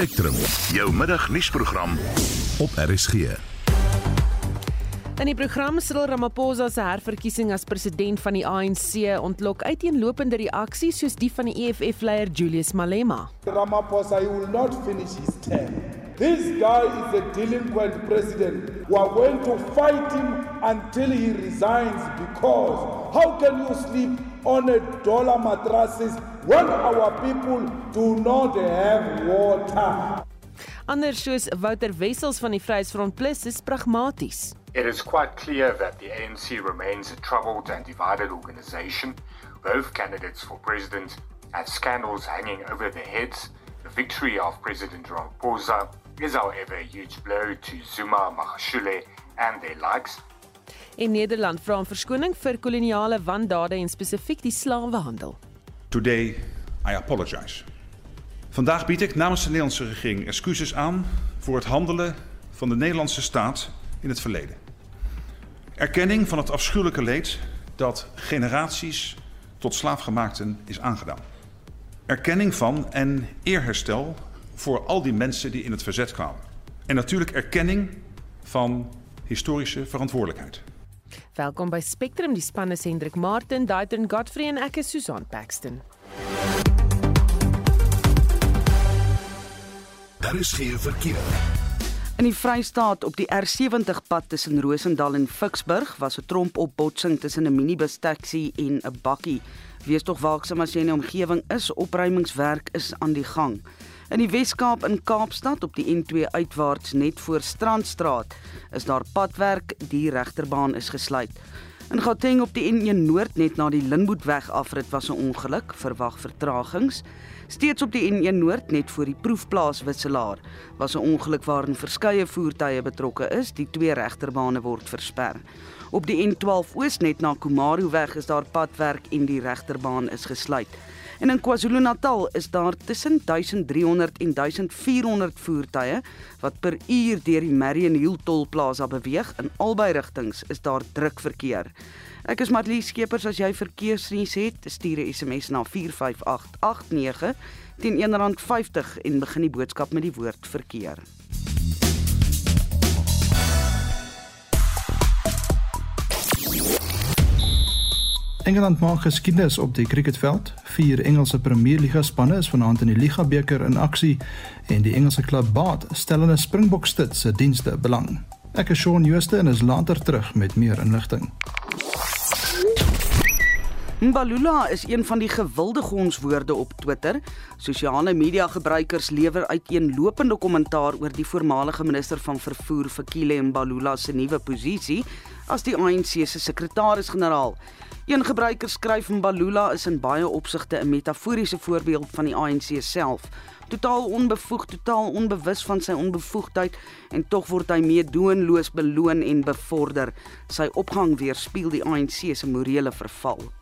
Spectrum, jou middagnuusprogram op RSG. In die program Cyril Ramaphosa se herverkiesing as president van die ANC ontlok uiteenlopende reaksies soos die van die EFF-leier Julius Malema. Ramaphosa he will not finish his term. This guy is a delinquent president. We are going to fight him until he resigns because how can you sleep on a dollar mattresses when our people do not have water? Anders soos Wouter Wessels van die Vryheidsfront Plus is pragmaties. It is quite clear that the ANC remains a troubled and divided organization. Both candidates for president have scandals hanging over their heads. The victory of President Ramaphosa is, however, a huge blow to Zuma, Magashule, and their likes. En Nederland vra om vir koloniale wandade en spesifiek die slawehandel. Today I apologize. Vandaag bied ik namens de Nederlandse regering excuses aan voor het handelen van de Nederlandse staat in het verleden. Erkenning van het afschuwelijke leed dat generaties tot slaafgemaakten is aangedaan. Erkenning van en eerherstel voor al die mensen die in het verzet kwamen. En natuurlijk erkenning van historische verantwoordelijkheid. Welkom by Spectrum, die span is Hendrik Martin, Daitron Godfrey en ek is Susan Paxton. Daar is geen verkeer. In die Vrystaat op die R70 pad tussen Rosendal en Ficksburg was 'n trompopbotsing tussen 'n minibus taxi en 'n bakkie. Wees tog waaksaam as jy in die omgewing is, opruimingswerk is aan die gang. In die Wes-Kaap in Kaapstad op die N2 uitwaarts net voor Strandstraat is daar padwerk, die regterbaan is gesluit. In Gauteng op die N1 Noord net na die Linwoodweg afrit was 'n ongeluk, verwag vertragings. Steeds op die N1 Noord net voor die proefplaas Wisselaar was 'n ongeluk waarin verskeie voertuie betrokke is. Die twee regterbane word versper. Op die N12 Oos net na Komaruweg is daar padwerk en die regterbaan is gesluit. En in KwaZulu-Natal is daar tussen 1300 en 1400 voertuie wat per uur deur die Marion Hill tolplaza beweeg. In albei rigtings is daar druk verkeer. Ek is Marlie Skeepers as jy verkeersnuus het, stuur 'n SMS na 45889 teen R1.50 en begin die boodskap met die woord verkeer. Engeland maak geskiedenis op die cricketveld. Vier Engelse Premier Liga spanne is vanaand in die Liga beker in aksie en die Engelse klub Bath stel in 'n Springbok stit se dienste belang. Ek is Shaun Jooste en is later terug met meer inligting. Mbalula is een van die gewilde gonswoorde op Twitter. Sosiale media gebruikers lewer uiteenlopende kommentaar oor die voormalige minister van vervoer Fikile Mbalula se nuwe posisie as die ANC se sekretaris-generaal. Een gebruiker skryf Mbalula is in baie opsigte 'n metaforiese voorbeeld van die ANC self. Totaal onbevoeg, totaal onbewus van sy onbevoegdheid en tog word hy meedoenloos beloon en bevorder. Sy opgang weerspieël die ANC se morele verval.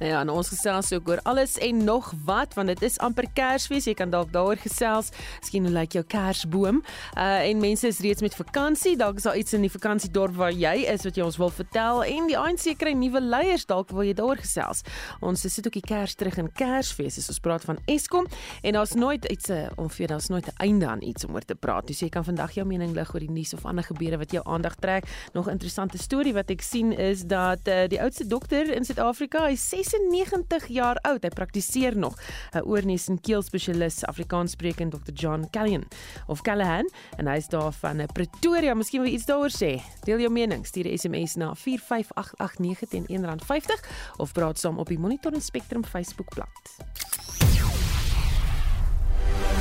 Nou ja, en ons gesels ook oor alles en nog wat want dit is amper Kersfees. Jy kan dalk daaroor gesels. Miskien hoe lyk jou Kersboom? Uh en mense is reeds met vakansie. Dalk is daar iets in die vakansiedorp waar jy is wat jy ons wil vertel en die ANC kry nuwe leiers. Dalk wil jy daaroor gesels. Ons sit ook die Kers terug in Kersfees. Ons praat van Eskom en daar's nooit iets uh, om vir daar's nooit 'n einde aan iets om oor te praat. Dus jy kan vandag jou mening lig oor die nuus of ander gebeure wat jou aandag trek. Nog 'n interessante storie wat ek sien is dat uh, die oudste dokter in Suid-Afrika, hy 96 jaar oud. Hy praktiseer nog. 'n Oorneus en keel spesialis, Afrikaans sprekend Dr. John Callian of Callahan en hy's daar van Pretoria. Miskien wil jy iets daaroor sê. Deel jou mening. Stuur 'n SMS na 45889 teen R1.50 of praat saam op die Monitor en Spectrum Facebookblad.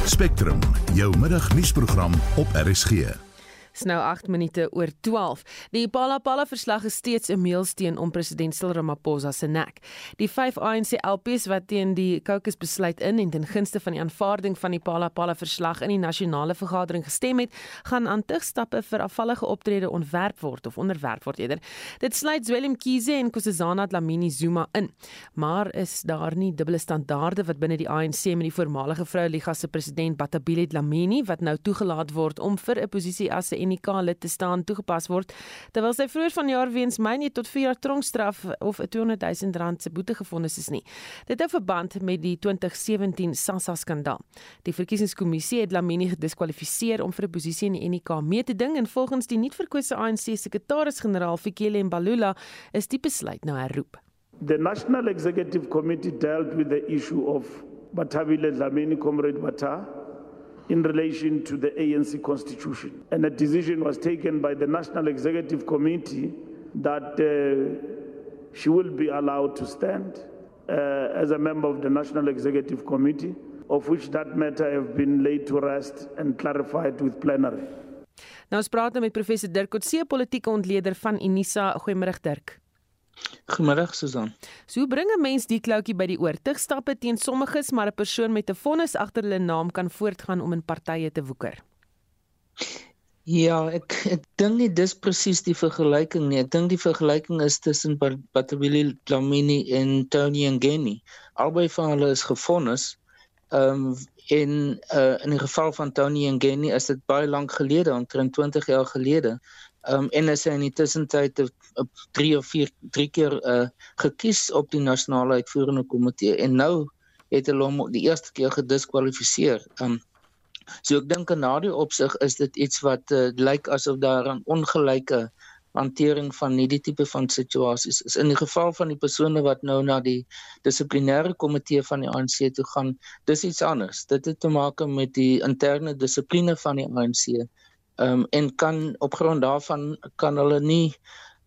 Spectrum, jou middagnuusprogram op RSG. Dis nou 8 minute oor 12. Die Palapala verslag is steeds 'n meilsteen om president Cyril Ramaphosa se nek. Die 5 ANC LPs wat teen die caucus besluit in en ten gunste van die aanvaarding van die Palapala verslag in die nasionale vergadering gestem het, gaan aan tigstappe vir afvallige optrede ontwerp word of onderwerp word eerder. Dit sluit Zwelin Kize en Nkosazana Dlamini Zuma in. Maar is daar nie dubbele standaarde wat binne die ANC met die voormalige Vroue Liga se president Batabile Dlamini wat nou toegelaat word om vir 'n posisie as 'n UNIK lid te staan toegepas word, terwyl sy vroeër vanjaar weens myne tot 4 jaar tronkstraf of 'n 200 000 rand se boete gefonnis is nie. Dit hou verband met die 2017 SASSA skandaal. Die verkiesingskommissie het Lamini gediskwalifiseer om vir 'n posisie in die UNIK mee te ding en volgens die nuutverkose ANC sekretaris-generaal Fikile Mbalula is die besluit nou herroep. The National Executive Committee dealt with the issue of Batabile Dlamini, Comrade Bata, in relation to the ANC constitution. And a decision was taken by the National Executive Committee that uh, she will be allowed to stand uh, as a member of the National Executive Committee, of which that matter have been laid to rest and clarified with plenary. Nou ons praat nou met professor Dirk Coetzee, politieke ontleder van Unisa. Goeiemôre Dirk. Goeiemôre Susan. So bring 'n mens die kloutjie by die oortugstappe teen sommiges, maar 'n persoon met 'n vonnis agter hulle naam kan voortgaan om in partye te woeker. Ja, ek ek dink nie dis presies die vergelyking nie. Ek dink die vergelyking is tussen Batabili Dlamini en Tony Ngeni. Albei van hulle is gevonnis. Ehm um, en uh, in die geval van Tony Ngeni is dit baie lank gelede, omtrent 20 jaar gelede. Ehm um, en hy sê in die tussentyd 3 of 4 3 keer uh gekies op die nasionale uitvoerende komitee en nou het hulle hom die eerste keer gediskwalifiseer. Ehm um, so ek dink in daardie opsig is dit iets wat uh, lyk asof daar 'n ongelyke hantering van hierdie tipe van situasies is. In die geval van die persone wat nou na die dissiplinêre komitee van die ANC toe gaan, dis iets anders. Dit het te maak met die interne dissipline van die ANC Ehm um, en kan op grond daarvan kan hulle nie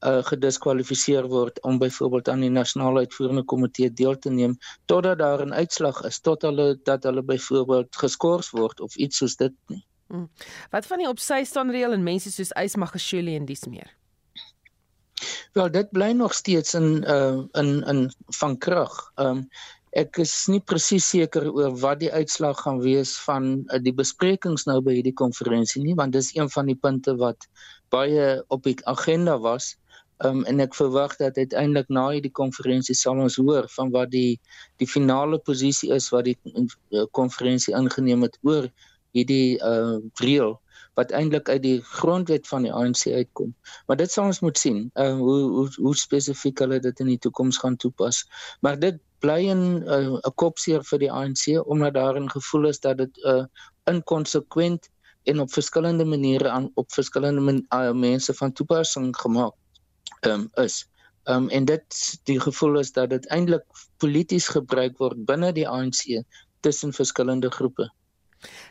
uh, gediskwalifiseer word om byvoorbeeld aan die nasionale uitvoerende komitee deel te neem totdat daar 'n uitslag is tot hulle dat hulle byvoorbeeld geskort word of iets soos dit nie. Hmm. Wat van die opsy staan reël en mense soos Ysmagashule en dis meer? Wel dit bly nog steeds in uh in in van krag. Ehm um, Ek is nie presies seker oor wat die uitslag gaan wees van uh, die besprekings nou by hierdie konferensie nie, want dis een van die punte wat baie op die agenda was. Um, en ek verwag dat uiteindelik na hierdie konferensie sal ons hoor van wat die die finale posisie is wat die uh, konferensie ingeneem het oor hierdie uh reël wat eintlik uit die grondwet van die ANC uitkom. Maar dit sal ons moet sien, uh hoe hoe hoe spesifiek hulle dit in die toekoms gaan toepas. Maar dit bly 'n uh, kopseer vir die ANC omdat daar 'n gevoel is dat dit 'n uh, inkonsekwent en op verskillende maniere aan op verskillende men, uh, mense van toepassing gemaak um, is. Um, en dit die gevoel is dat dit eintlik polities gebruik word binne die ANC tussen verskillende groepe.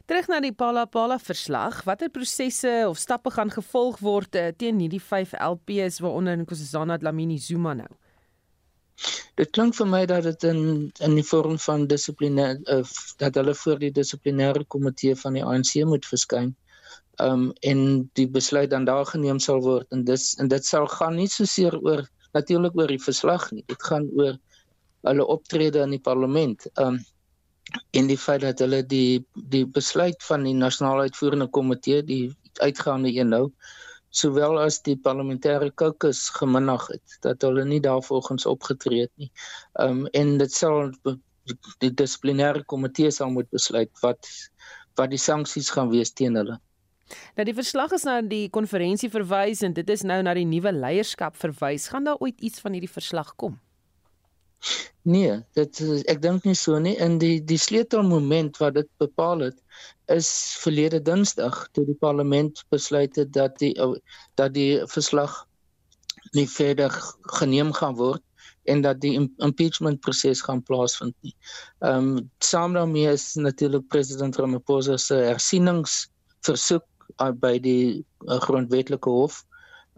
Terug na die Palapala verslag, watter prosesse of stappe gaan gevolg word uh, teen hierdie 5 LPs waaronder Nkosazana Dlamini Zuma nou? Dit klink vir my dat dit in in die vorm van dissipline uh, dat hulle voor die dissiplinêre komitee van die ANC moet verskyn. Um en die besluit dan daar geneem sal word en dis en dit sal gaan nie so seer oor natuurlik oor die verslag nie. Dit gaan oor hulle optrede in die parlement. Um en die feit dat hulle die die besluit van die nasionale uitvoerende komitee die uitgaande een nou sowel as die parlementêre caucus geminnig het dat hulle nie daarvolgens opgetree het nie. Ehm um, en dit sal die dissiplinêre komitee sal moet besluit wat wat die sanksies gaan wees teen hulle. Nou die verslag is na die konferensie verwys en dit is nou na die nuwe leierskap verwys. Gaan daar ooit iets van hierdie verslag kom? Nee, dit ek dink nie so nie. In die die sleutelmoment wat dit bepaal het is verlede Dinsdag toe die parlement besluit het dat die dat die verslag nie verder geneem gaan word en dat die impeachment proses gaan plaasvind nie. Ehm um, saam daarmee is natuurlik president Ramaphosa se hersieningsversoek uh, by die uh, grondwetlike hof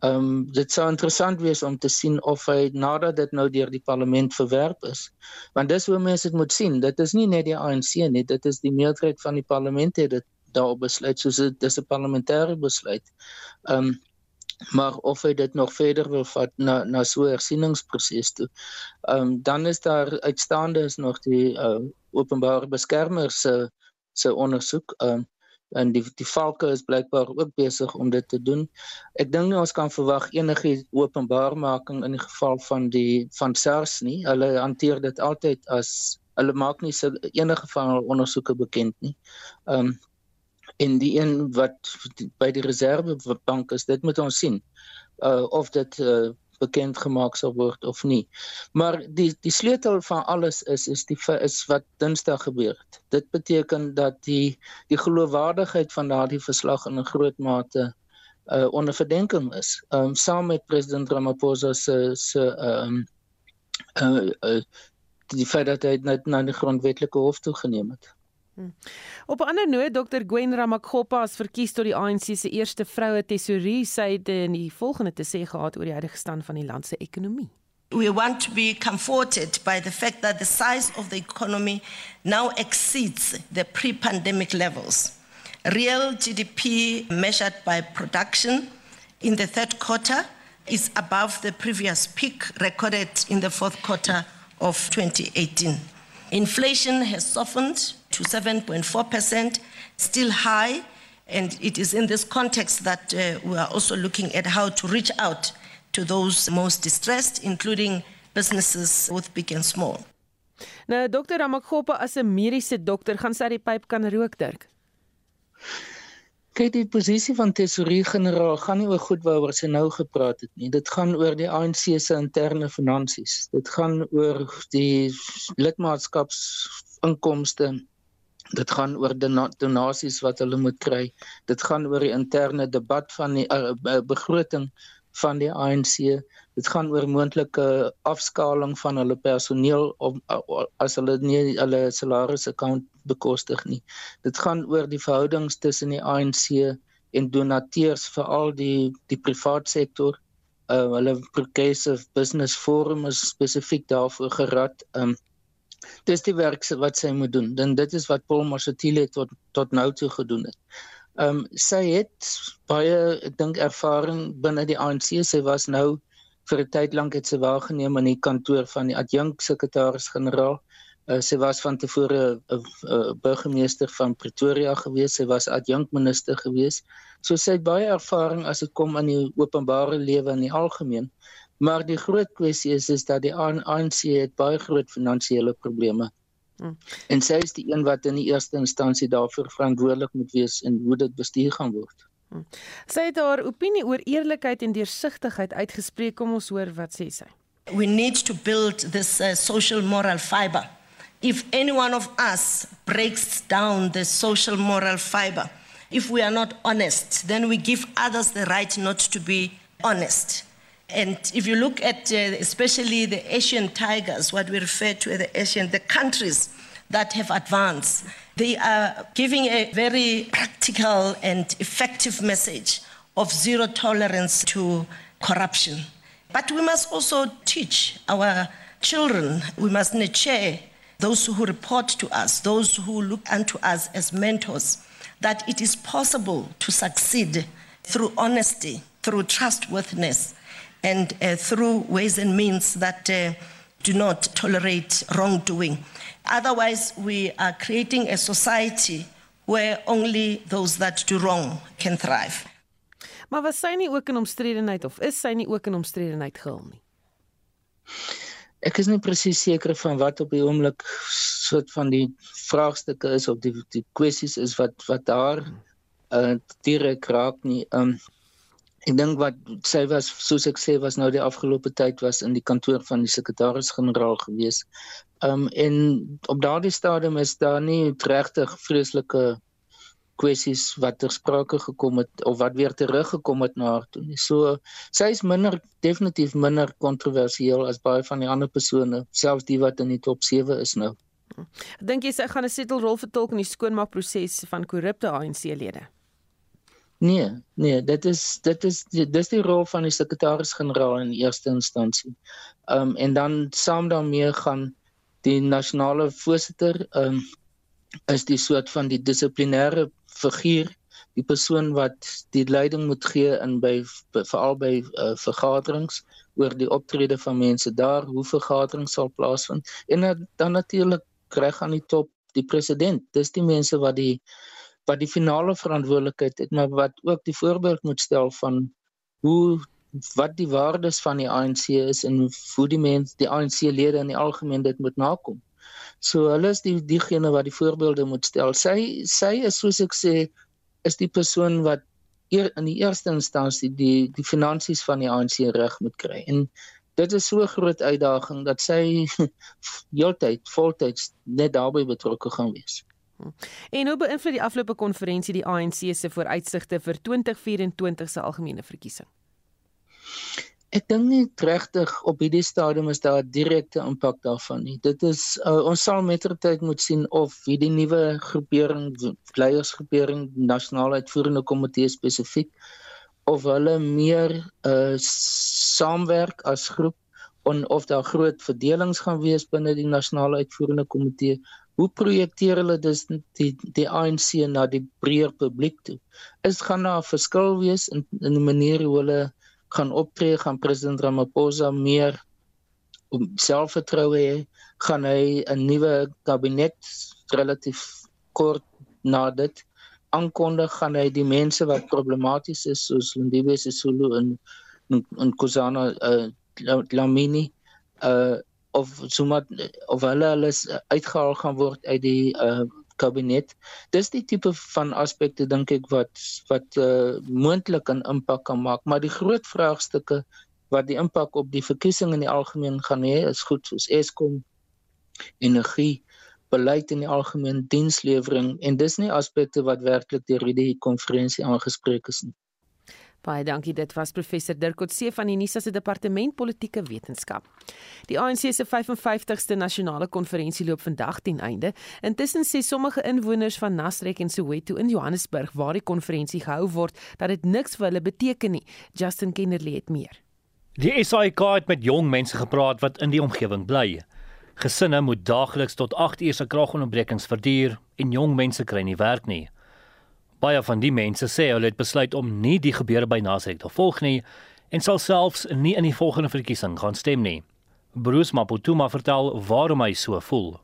Ehm um, dit sou interessant wees om te sien of hy nadat dit nou deur die parlement verwerp is. Want dis hoe mense dit moet sien. Dit is nie net die ANC nie, dit is die meerderheid van die parlement het dit daarop besluit soos dit is 'n parlementêre besluit. Ehm um, maar of hy dit nog verder wil vat na na so 'n hersieningsproses toe. Ehm um, dan is daar uitstaande is nog die uh, openbare beskermer se se ondersoek. Ehm um, en die die valke is blykbaar ook besig om dit te doen. Ek dink nie ons kan verwag enige openbaarmaking in die geval van die van SARS nie. Hulle hanteer dit altyd as hulle maak nie so enige van hul ondersoeke bekend nie. Ehm um, en die een wat by die reservebank is dit moet ons sien uh, of dit uh, bekend gemaak sal word of nie. Maar die die sleutel van alles is is die is wat Dinsdag gebeur het. Dit beteken dat die die geloofwaardigheid van daardie verslag in 'n groot mate uh, onder verdenking is. Um, saam met president Ramaphosa se se um, uh, uh, die feit dat hy net na die grondwetlike hof toe geneem het Hmm. Op 'n ander noot, Dr Gwen Ramakgopa is verkies tot die ANC se eerste vroue tesourier, sy het in die volgende te sê gehad oor die huidige stand van die land se ekonomie. We want to be comforted by the fact that the size of the economy now exceeds the pre-pandemic levels. Real GDP measured by production in the third quarter is above the previous peak recorded in the fourth quarter of 2018. Inflation has softened to 7.4%, still high. And it is in this context that uh, we are also looking at how to reach out to those most distressed, including businesses, both big and small. Nou dokter Ramakgopa as 'n mediese dokter gaan sy die pyp kan rook Dirk. Kyk die posisie van tesourier-generaal gaan nie oor goed waaroor sy nou gepraat het nie. Dit gaan oor die ANC se interne finansies. Dit gaan oor die lidmaatskapsinkomste. Dit gaan oor donasies wat hulle moet kry. Dit gaan oor die interne debat van die uh, begroting van die ANC. Dit gaan oor moontlike afskaling van hulle personeel om as hulle nie hulle salarisse kan bekostig nie. Dit gaan oor die verhoudings tussen die ANC en donateurs veral die die privaat sektor. Uh, hulle progressive business forum is spesifiek daarvoor gerad. Um dis die werk wat sy moet doen. Dan dit is wat Paul Mashatile tot tot nou toe gedoen het. Ehm um, sy het baie ek dink ervaring binne die ANC. Sy was nou vir 'n tyd lank het sy waargeneem in die kantoor van die adjunk sekretaris-generaal. Uh, sy was van tevore 'n uh, uh, burgemeester van Pretoria gewees. Sy was adjunk minister gewees. So sy het baie ervaring as dit kom in die openbare lewe in die algemeen. Maar die groot kwessie is is dat die ANC het baie groot finansiële probleme Hmm. En sy is die een wat in die eerste instansie daarvoor verantwoordelik moet wees en hoe dit bestuur gaan word. Hmm. Sy het haar opinie oor eerlikheid en deursigtigheid uitgespreek. Kom ons hoor wat sê sy. We need to build this uh, social moral fiber. If any one of us breaks down the social moral fiber, if we are not honest, then we give others the right not to be honest. And if you look at uh, especially the Asian tigers, what we refer to as the Asian, the countries that have advanced, they are giving a very practical and effective message of zero tolerance to corruption. But we must also teach our children, we must nurture those who report to us, those who look unto us as mentors, that it is possible to succeed through honesty, through trustworthiness, and uh, through ways and means that uh, do not tolerate wrongdoing. Otherwise, we are creating a society where only those that do wrong can thrive. Maar was sy nie ook in omstredenheid of is sy nie ook in omstredenheid gehul nie? Ek is nie presies seker van wat op die oomblik soort van die vraagstukke is of die die kwessies is wat wat daar uh direk raak nie. Um Ek dink wat sy was soos ek sê was nou die afgelope tyd was in die kantoor van die sekretaris-generaal gewees. Um en op daardie stadium is daar nie regtig vreeslike kwessies wat ter sprake gekom het of wat weer teruggekom het na haar toe nie. So sy is minder definitief minder kontroversieel as baie van die ander persone, selfs die wat in die top 7 is nou. Dink jy sy gaan 'n setelrol vertolk in die skoonmaakproses van korrupte ANC-lede? Nee, nee, dit is dit is dis die rol van die sekretaris-generaal in eerste instansie. Ehm um, en dan saam daarmee gaan die nasionale voorsitter ehm um, is die soort van die dissiplinêre figuur, die persoon wat die leiding moet gee in by veral by uh, vergaderings oor die optrede van mense daar, hoe vergaderings sal plaasvind en dan natuurlik kry aan die top die president. Dis die mense wat die wat die finale verantwoordelikheid het, maar wat ook die voorbeeld moet stel van hoe wat die waardes van die ANC is en hoe die mense die ANC lede in die algemeen dit moet nakom. So hulle is die diegene wat die voorbeelde moet stel. Sy sy is soos ek sê is die persoon wat eer, in die eerste instansie die die finansies van die ANC reg moet kry. En dit is so 'n groot uitdaging dat sy heeltyd voltyds net daarbey betrokke gaan wees. En hoe beïnvloed die afgelope konferensie die ANC se vooruitsigte vir 2024 se algemene verkiesing? Ek dink nie regtig op hierdie stadium is daar 'n direkte impak daarvan nie. Dit is uh, ons sal mettertyd moet sien of hierdie nuwe groepering, leiersgroepering, nasionale uitvoerende komitee spesifiek of hulle meer uh, saamwerk as groep en of daar groot verdelings gaan wees binne die nasionale uitvoerende komitee. Hoe projekteer hulle dus die die ANC na die breër publiek toe? Is gaan daar 'n verskil wees in in die manier hoe hulle gaan optree, gaan president Ramaphosa meer om selfvertroue hê, gaan hy 'n nuwe kabinet relatief kort na dit aankondig, gaan hy die mense wat problematies is soos Lindiwe Sisulu en en Kusana uh, Lamini uh of sommer of hulle alles uitgehaal gaan word uit die uh kabinet. Dis die tipe van aspekte dink ek wat wat uh, moontlik 'n impak kan maak, maar die groot vraagstukke wat die impak op die verkiesing in die algemeen gaan hê, is goed soos Eskom, energie, beleid in die algemeen, dienslewering en dis nie aspekte wat werklik deur hierdie konferensie aangespreek is nie. Baie dankie. Dit was professor Dirk Coetzee van die NISA se departement politieke wetenskap. Die ANC se 55ste nasionale konferensie loop vandag ten einde. Intussen sê sommige inwoners van Nasrek en Soweto in Johannesburg waar die konferensie gehou word, dat dit niks vir hulle beteken nie. Justin Kennerly het meer. Die SAIK het met jong mense gepraat wat in die omgewing bly. Gesinne moet daagliks tot 8 ure se kragonderbrekings verduur en jong mense kry nie werk nie. Baie van die mense sê hulle het besluit om nie die gebeure by Nasrek te volg nie en sal selfs nie in die volgende verkiesing gaan stem nie. Bruce Maputuma vertel waarom hy so voel.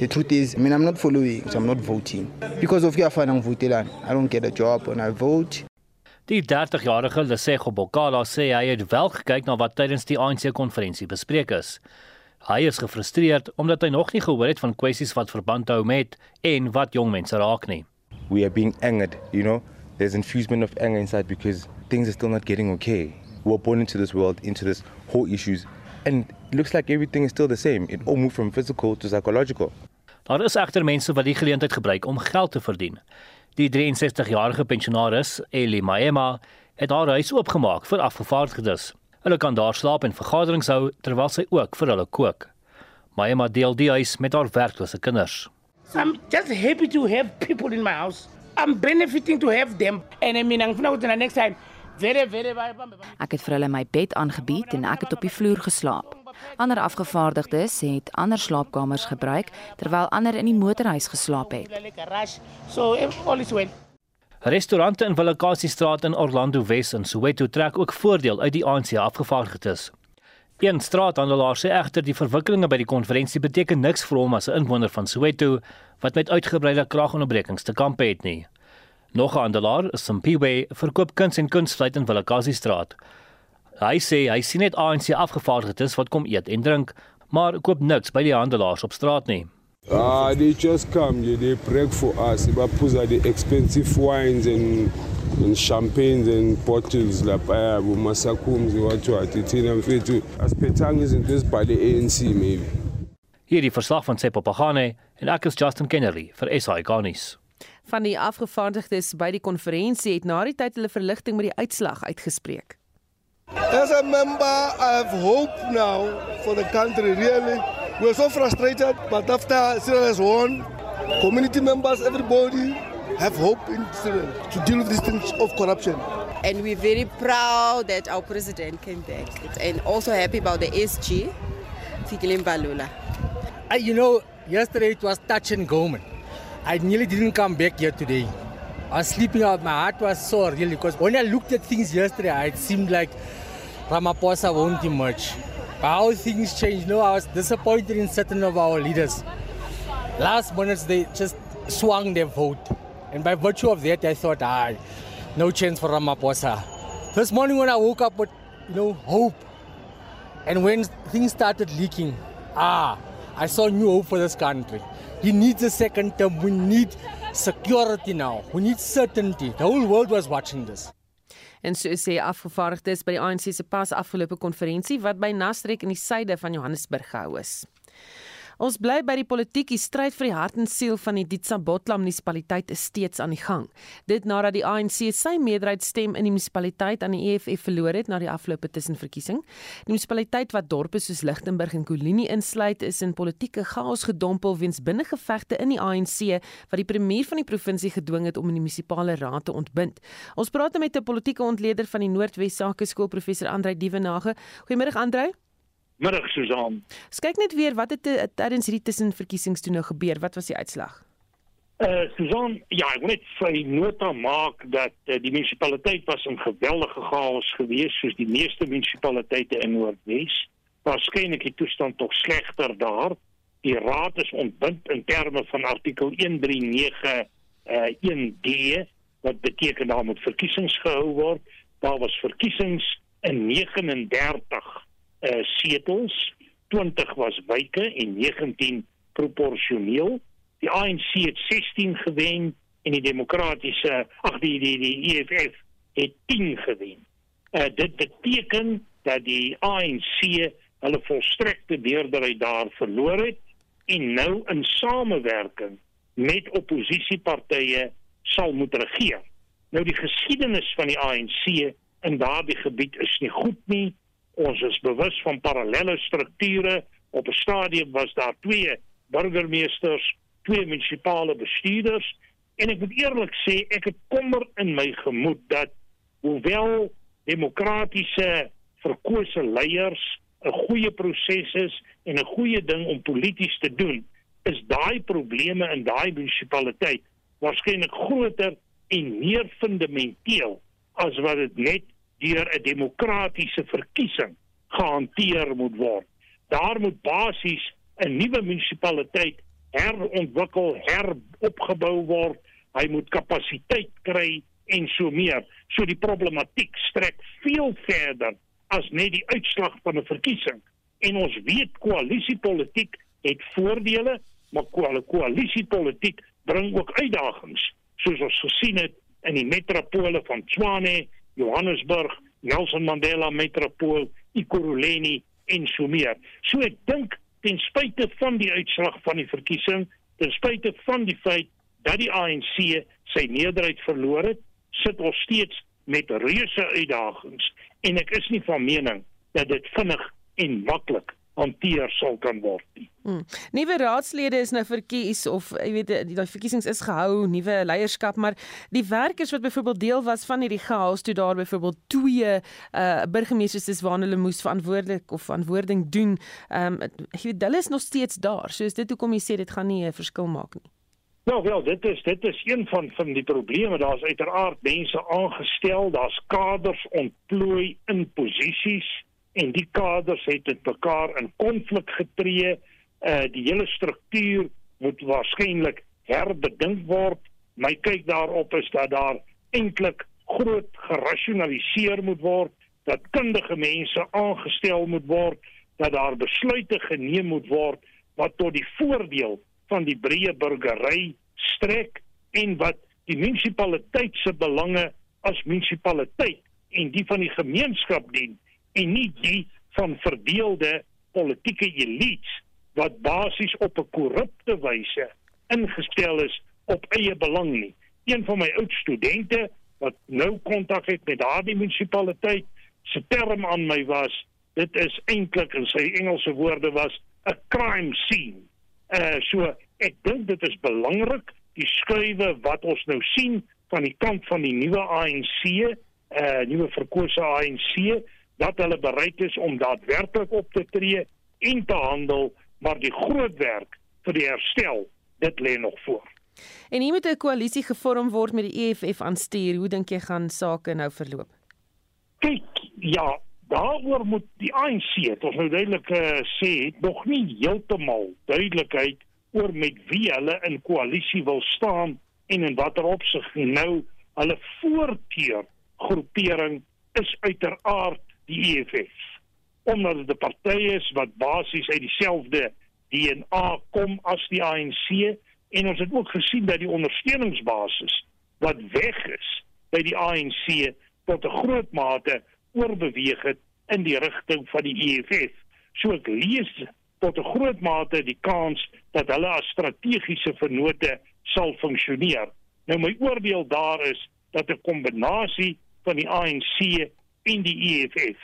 The truth is, I mean, I'm not following, so I'm not voting. Because of financial voting, I don't get a job and I vote. Die 30-jarige Lesego Bokala sê hy het wel gekyk na wat tydens die ANC-konferensie bespreek is. Hy is gefrustreerd omdat hy nog nie gehoor het van kwessies wat verband hou met en wat jong mense raak nie. We are being angered, you know. There's infusement of anger inside because things are still not getting okay. We're born into this world, into this whole issues, and it looks like everything is still the same. It all moved from physical to psychological. Daar is egter mense wat die geleentheid gebruik om geld te verdien. Die 63-jarige pensionaris, Eli Maema, het haar huis oopgemaak vir afgevaardigdes. Hulle kan daar slaap en vergaderings hou terwyl sy ook vir hulle kook. Maema deel die huis met haar werklose kinders. I'm just happy to have people in my house. I'm benefiting to have them. And I mean, I'm going to the next time. Very very Ek het vir hulle my bed aangebied en ek het op die vloer geslaap. Ander afgevaardigdes het ander slaapkamers gebruik terwyl ander in die motorhuis geslaap het. So all is well. Restaurante in Willakasiestraat in Orlando Wes in Soweto trek ook voordeel uit die ANC afgevaardigdes. Een straathandelaar sê egter die verwikkelinge by die konferensie beteken niks vir hom as 'n inwoner van Soweto wat met uitgebreide kragonderbrekings te kamp het nie. Nog 'n handelaar, Simpiwe, verkoop kuns en kunstvleit in Willakasi straat. Hy sê hy sien net ANC afgevaardigdes wat kom eet en drink, maar koop niks by die handelaars op straat nie. Ah, uh, they just come, they break for us. They put the expensive wines and and champagnes and bottles lapha bumasakums what what ithina mfethu asiphetanga izinto ezibhale ANC maybe Hierdie verslag van Seppo Pagane en ek is Justin Kennedy vir SI Garnis. Van die afgevaardigdes by die konferensie het na die tyd hulle verligting met die uitslag uitgespreek. As a member I have hope now for the country really. We're so frustrated but after Cyril has won community members everybody have hope in Israel to deal with these things of corruption. And we're very proud that our president came back and also happy about the SG, Fikile Mbalula. Uh, you know, yesterday it was touch and go, man. I nearly didn't come back here today. I was sleeping out. My heart was sore, really, because when I looked at things yesterday, it seemed like Ramaphosa won't emerge. How things changed, no, I was disappointed in certain of our leaders. Last minutes, they just swung their vote. And by virtue of that, I thought, ah, no chance for Ramaphosa. This morning when I woke up with, you know, hope, and when things started leaking, ah, I saw new hope for this country. He needs a second term. We need security now. We need certainty. The whole world was watching this. En so sê afgevaardigdes by die ANC se pas afgelope konferensie wat by Nasrek in die suide van Johannesburg gehou is. Ons bly by die politiek. Die stryd vir die hart en siel van die Ditsabotla munisipaliteit is steeds aan die gang. Dit nadat die ANC sy meerderheidsstem in die munisipaliteit aan die EFF verloor het na die afgelope tussenverkiesing. Die munisipaliteit wat dorpe soos Lichtenburg en Kolini insluit, is in politieke chaos gedompel weens binnengevegte in die ANC wat die premier van die provinsie gedwing het om in die munisipale raad te ontbind. Ons praat met 'n politieke ontleder van die Noordwes Sake Skool professor Andrei Dievenage. Goeiemôre Andrei. Middag Susan. Kyk net weer wat het eh, tydens hierdie tussenverkiesings toe nou gebeur? Wat was die uitslag? Uh Susan, ja, ek wil net vir nota maak dat uh, die munisipaliteit was in geweldige chaos geweest soos die meeste munisipaliteite in Noordwes. Waarskynlik die toestand tog slegter daar. Die raad is ontbind in terme van artikel 139 uh 1D wat beteken daar moet verkiesings gehou word. Daar was verkiesings in 39 uh, setels, 20 was wyke en 19 proporsioneel. Die ANC het 16 gewen en die demokratiese ag die die die EFF het 10 gewen. Uh, dit beteken dat die ANC hulle volstrekte meerderheid daar verloor het en nou in samewerking met oppositiepartye sal moet regeer. Nou die geskiedenis van die ANC in daardie gebied is nie goed nie. Ons is bewus van parallelle strukture. Op 'n stadium was daar twee burgemeesters, twee munisipale bestuurders en ek moet eerlik sê ek het kommer in my gemoed dat hoewel demokratiese verkose leiers 'n goeie proses is en 'n goeie ding om polities te doen, is daai probleme in daai munisipaliteit waarskynlik groter en meer fundamenteel as wat dit net deur 'n demokratiese verkiesing gehanteer moet word. Daar moet basies 'n nuwe munisipaliteit herontwikkel, heropgebou word. Hy moet kapasiteit kry en so meer. So die problematiek strek veel verder as net die uitslag van 'n verkiesing. En ons weet koalisiepolitiek het voordele, maar koalisiepolitiek bring ook uitdagings, soos ons gesien het in die metropole van Tshwane Johannesburg, Nelson Mandela Metropool, Ikuruleni en so meer. So ek dink ten spyte van die uitslag van die verkiesing, ten spyte van die feit dat die ANC sy meerderheid verloor het, sit ons steeds met reuse uitdagings en ek is nie van mening dat dit vinnig en maklik hanteer sal kan word nie. Hmm. Nuwe raadslede is nou verkies of jy weet die, die verkiesings is gehou, nuwe leierskap, maar die werkers wat byvoorbeeld deel was van hierdie chaos toe daar byvoorbeeld twee uh burgemeesters is waar hulle moes verantwoordelik of verantwoording doen, ehm um, jy weet hulle is nog steeds daar. So is dit hoekom jy sê dit gaan nie 'n verskil maak nie. Nou wel, dit is dit is een van van die probleme. Daar's uiteraard mense aangestel, daar's kaders ontplooi in posisies en die kaders het dit mekaar in konflik getree. Uh die hele struktuur moet waarskynlik herbedink word. My kyk daarop is dat daar eintlik groot gerasionaliseer moet word, dat kundige mense aangestel moet word, dat daar besluite geneem moet word wat tot die voordeel van die breë burgery strek en wat die munisipaliteit se belange as munisipaliteit en die van die gemeenskap dien en nie die van verdeelde politieke elites wat basies op 'n korrupte wyse ingestel is op eie belang nie. Een van my oud studente wat nou kontak het met daardie munisipaliteit, se term aan my was dit is eintlik in sy Engelse woorde was 'n crime scene. Uh so ek dink dit is belangrik die skuwe wat ons nou sien van die kant van die nuwe ANC, uh nuwe verkose ANC dat hulle bereid is om daadwerklik op te tree en te handel, maar die groot werk vir die herstel, dit lê nog voor. En hier moet 'n koalisie gevorm word met die EFF aanstuur. Hoe dink jy gaan sake nou verloop? Kyk, ja, daaroor moet die ANC, dit ons nou duidelik uh, sê, nog nie heeltemal duidelikheid oor met wie hulle in koalisie wil staan en in watter opsig nou hulle voorkeur groepering is uiteraard die EFF omdat dit 'n party is wat basies uit dieselfde DNA kom as die ANC En ons het ook gesien dat die ondersteuningsbasis wat weg is by die ANC tot 'n groot mate oorbeweeg het in die rigting van die EFF. So ek lees tot 'n groot mate die kans dat hulle as strategiese vennote sal funksioneer. Nou my oordeel daar is dat 'n kombinasie van die ANC en die EFF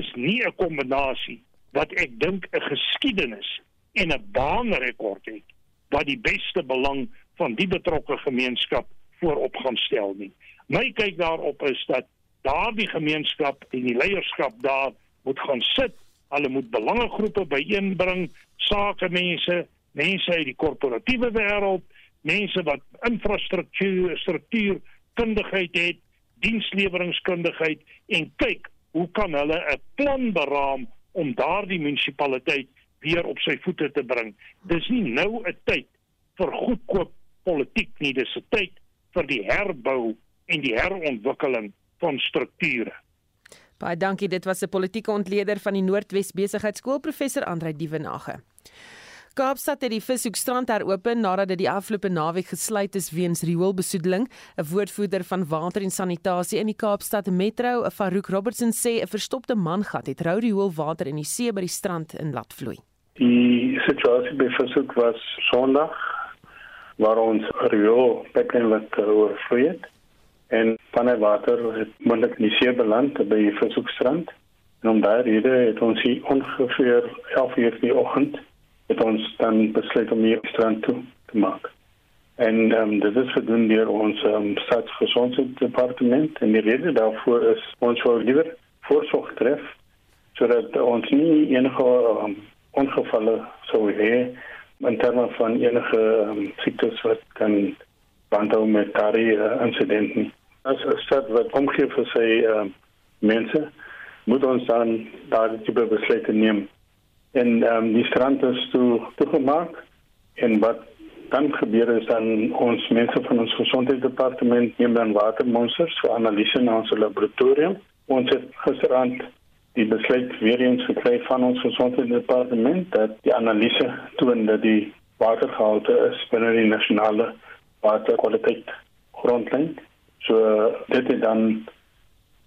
is nie 'n kombinasie wat ek dink 'n geskiedenis en 'n baanrekord het wat die beste belang van die betrokke gemeenskap voorop gaan stel nie. My kyk daarop is dat daardie gemeenskap en die leierskap daar moet gaan sit. Hulle moet belangegroepe byeenbring, sakemense, mense uit die korporatiewe wêreld, mense wat infrastruktuur, struktuur, kundigheid het, diensleweringskundigheid en kyk hoe kan hulle 'n plan beraam om daardie munisipaliteit weer op sy voete te bring. Dis nie nou 'n tyd vir goedkoop politiek nie, dis 'n tyd vir die herbou en die herontwikkeling van strukture. Baie dankie, dit was 'n politieke ontleder van die Noordwes Besigheidsskool professor Andrei Dievenage. Kaapstad het die vishoekstrand heropen nadat dit die afgelope naweek gesluit is weens rioolbesoedeling. 'n Woordvoerder van water en sanitasie in die Kaapstad Metro, Farouk Robertson sê 'n verstopte mangat het rou rioolwater in die see by die strand in laat vloei. Die situasie by Vishoek was Sondag waar ons riool pipeline wat oorvloei het en van die water het moontlik in die see beland by die Vishoekstrand. En om daai rede het ons hier ongeveer 11 uur die oggend het ons dan besluit om hier strand toe te maak. En um, dit is gedoen deur ons um, staatsgesondheidsdepartement en die rede daarvoor is ons wil liewer voorsorg tref sodat ons nie enige um, ongevalle sou hê in terme van enige um, siektes wat kan bandhou met daardie uh, insident nie. As 'n stad wat omgee vir sy uh, mense moet ons dan daardie tipe besluite neem en um, die strand is toe toegemaak. En wat dan gebeur is dan ons mense van ons gesondheidsdepartement neem dan watermonsters vir analise na ons laboratorium. Ons het gisterand die besluit weer eens gekry van ons gesondheidsdepartement dat die analise toon dat die watergehalte is binne die nasionale waterkwaliteit grondlyn. So dit het dan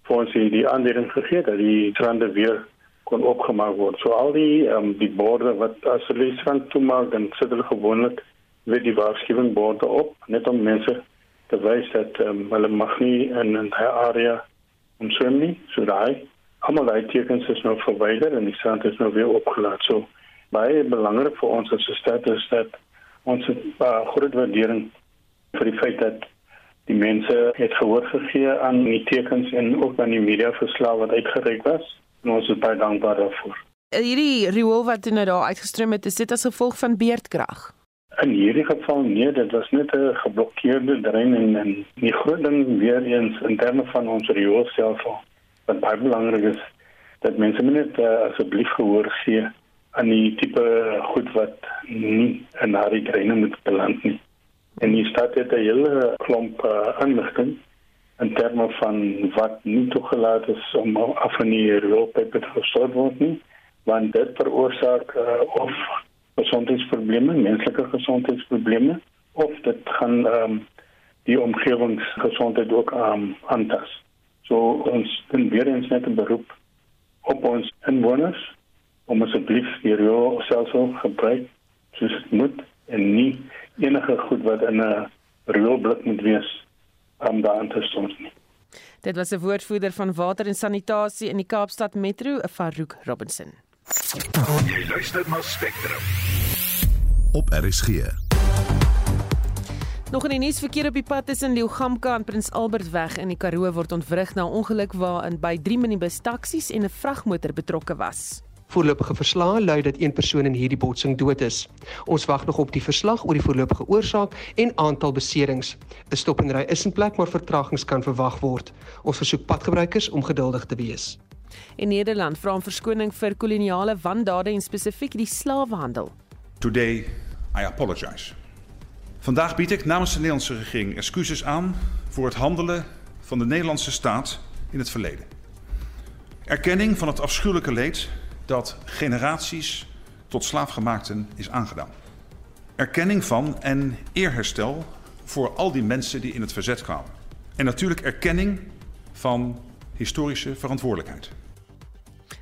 vir ons die aanleiding gegee dat die strande weer kon opgemaak word. So al die um, die borde wat as hulle strand toe maak dan sit hulle gewoonlik met die waarskuwing borde op net om mense te wys dat um, hulle mag nie in 'n area omswem nie. So daai almal daai tekens is nou verwyder en die strand is nou weer opgelaat. So baie belangrik vir ons as 'n stad is dat ons 'n uh, groot waardering vir die feit dat die mense het gehoor gegee aan die tekens en ook aan die media verslae wat uitgereik was en ons is baie dankbaar daarvoor. Eh, hierdie riool wat nou daar uitgestroom het, is dit as gevolg van beerdkrag? In hierdie geval nee, dit was net 'n geblokkeerde drein en en die groot ding weer eens in terme van ons rioolstelsel wat baie belangrik is dat mense net uh, asseblief gehoor gee aan die tipe goed wat nie in daardie dreine moet beland nie. En die stad het 'n hele klomp uh, inligting in terme van wat nie toegelaat is om af van die rioolpype te gestort word nie want dit veroorsaak uh, of gesondheidsprobleme, menslike gesondheidsprobleme of dit gaan um, die omgewingsgesondheid ook um, aantas. So ons doen weer eens net 'n beroep op ons inwoners om asseblief die rioolstelsel gebruik soos dit moet en nie enige goed wat in 'n rioolblik moet wees om daarin te stort nie. Dit was 'n woordvoerder van water en sanitasie in die Kaapstad Metro, Farouk Robinson. Jy luister na Spectrum. Op RSG. Nog 'n nuus verkeer op die pad tussen Leeugamka en Prins Albertweg in die Karoo word ontwrig na 'n ongeluk waarin by 3 minibus taksies en 'n vragmotor betrokke was. Voorlopige verslae lui dat een persoon in hierdie botsing dood is. Ons wag nog op die verslag oor die voorlopige oorsaak en aantal beserings. 'n Stop en ry is in plek, maar vertragings kan verwag word. Ons versoek padgebruikers om geduldig te wees. In Nederland vra om verskoning vir koloniale wandade en spesifiek die slawehandel. Today I apologize. Vandaag bied ik namens de Nederlandse regering excuses aan voor het handelen van de Nederlandse staat in het verleden. Erkenning van het afschuwelijke leed dat generaties tot slaafgemaakten is aangedaan. Erkenning van en eerherstel voor al die mensen die in het verzet kwamen. En natuurlijk erkenning van historische verantwoordelijkheid.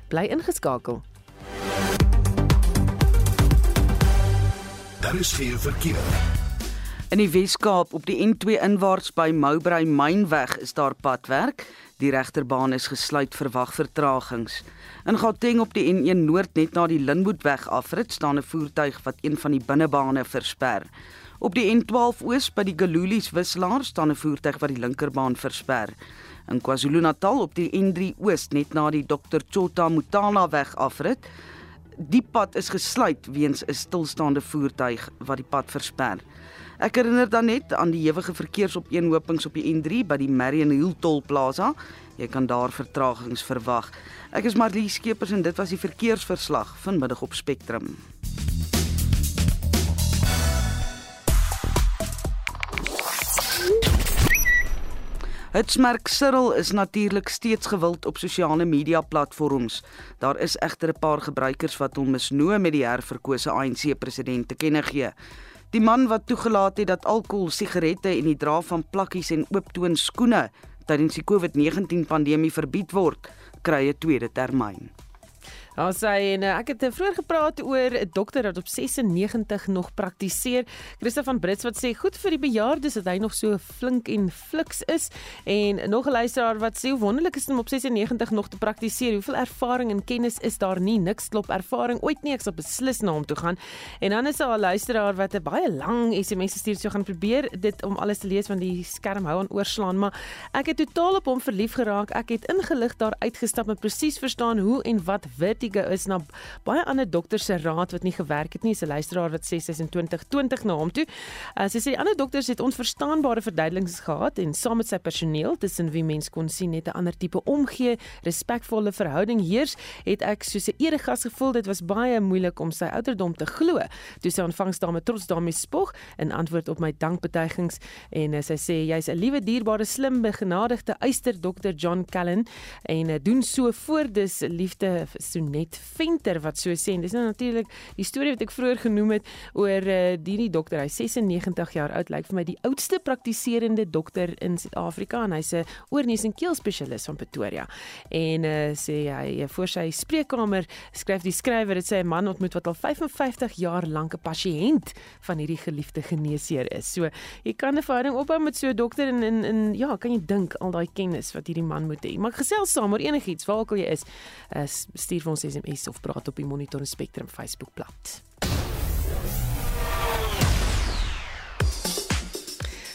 Bly ingeskakel. Daar is geen verkeer. In die Wes-Kaap op die N2 inwaarts by Mowbray Mynweg is daar padwerk. Die regterbaan is gesluit vir wagvertragings. In Gauteng op die N1 Noord net na die Linwoodweg afrit staan 'n voertuig wat een van die binnebane versper. Op die N12 Oos by die Galulies wisselaar staan 'n voertuig wat die linkerbaan versper. In KwaZulu-Natal op die N3 Oos net na die Dr Chota Mutala weg afrit, die pad is gesluit weens 'n stilstaande voertuig wat die pad versper. Ek herinner dan net aan die ewige verkeersopeenhopings op die N3 by die Marion Hill Toll Plaza. Jy kan daar vertragings verwag. Ek is Marlie Skeepers en dit was die verkeersverslag vanmiddag op Spectrum. Hitsmerk Cyril is natuurlik steeds gewild op sosiale media platforms. Daar is egter 'n paar gebruikers wat hom misnoë met die herverkose ANC president te kenne gee. Die man wat toegelaat het dat alkohol, sigarette en die dra van plakkies en ooptoon skoene tydens die COVID-19 pandemie verbied word, kry 'n tweede termyn. Daar sê en eh, ek het eh, vroeër gepraat oor 'n dokter wat op 96 nog praktiseer. Christa van Brits wat sê goed vir die bejaardes dat hy nog so flink en fliks is en nog 'n luisteraar wat sê hoe wonderlik is dit om op 96 nog te praktiseer. Hoeveel ervaring en kennis is daar nie? Niks klop ervaring ooit nie. Ek sal beslis na hom toe gaan. En dan is daar 'n luisteraar wat 'n baie lang SMS gestuur het. So gaan probeer dit om alles te lees van die skerm hou aan oorslaan, maar ek het totaal op hom verlief geraak. Ek het ingelig daar uitgestap en presies verstaan hoe en wat wit verpligtinge is na baie ander dokters se raad wat nie gewerk het nie. 'n Luisteraar wat sê sy is in 2020 na hom toe. Uh, sy sê die ander dokters het onverstaanbare verduidelikings gehad en saam met sy personeel tussen wie mens kon sien net 'n ander tipe omgee, respekvolle verhouding heers, het ek soos 'n eregas gevoel. Dit was baie moeilik om sy ouderdom te glo. Toe sy ontvangs daarmee trots daarmee spog in antwoord op my dankbetuigings en uh, sy sê jy's 'n liewe dierbare slim begenadigde eyster dokter John Callan en uh, doen so voor dis liefde so net Venter wat so sê en dis nou natuurlik die storie wat ek vroeër genoem het oor uh, hierdie dokter. Hy 96 jaar oud, lyk vir my die oudste praktiserende dokter in Suid-Afrika en hy's 'n oorneus en keel spesialis van Pretoria. En uh, sê hy voor sy spreekkamer skryf die skrywer dit sê 'n man ontmoet wat al 55 jaar lank 'n pasiënt van hierdie geliefde geneesheer is. So jy kan 'n verhouding opbou met so 'n dokter en in in ja, kan jy dink al daai kennis wat hierdie man moet hê. Maar gesels saam oor enigiets, waar ook al jy is, uh, stuur vir SMS of praat op die Monitor Spectrum Facebookblad.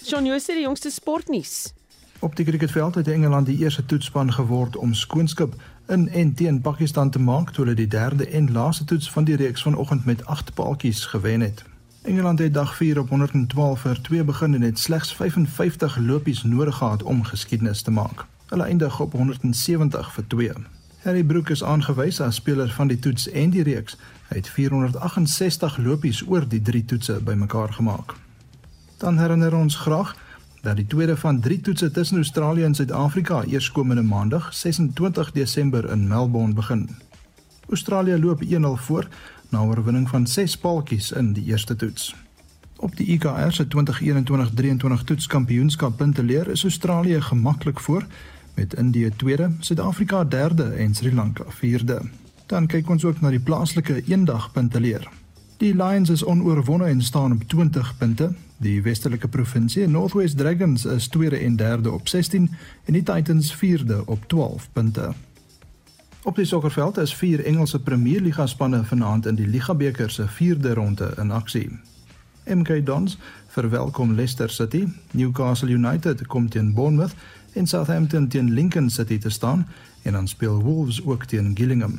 Shaun Jose die jongste sportnuus. Op die cricketveld het Engeland die eerste toetsspan geword om skoonskip in en teen Pakistan te maak toe hulle die derde en laaste toets van die reeks vanoggend met 8 paaltjies gewen het. Engeland het dag 4 op 112 vir 2 begin en het slegs 55 lopies nodig gehad om geskiedenis te maak. Hulle eindig op 170 vir 2. Harry Brook is aangewys as speler van die toets en die reeks. Hy het 468 lopies oor die drie toetse bymekaar gemaak. Dan herinner ons graag dat die tweede van drie toetse tussen Australië en Suid-Afrika eerskomende maandag 26 Desember in Melbourne begin. Australië loop 1-0 voor na oorwinning van 6 paaltjies in die eerste toets. Op die IKR se 2021-23 toetskampioenskap punte leer is Australië gemaklik voor met Indië tweede, Suid-Afrika derde en Sri Lanka vierde. Dan kyk ons ook na die plaaslike eendag punte leer. Die Lions is onoorwonde en staan op 20 punte. Die Westelike Provinsie, Northwest Dragons is tweede en derde op 16 en die Titans vierde op 12 punte. Op die sokkerveld is vier Engelse Premier Liga spanne vanaand in die Ligabeker se vierde ronde in aksie. MK Dons verwelkom Leicester City, Newcastle United kom teen Bournemouth en Southampton teen Lincoln City te staan en dan speel Wolves ook teen Gillingham.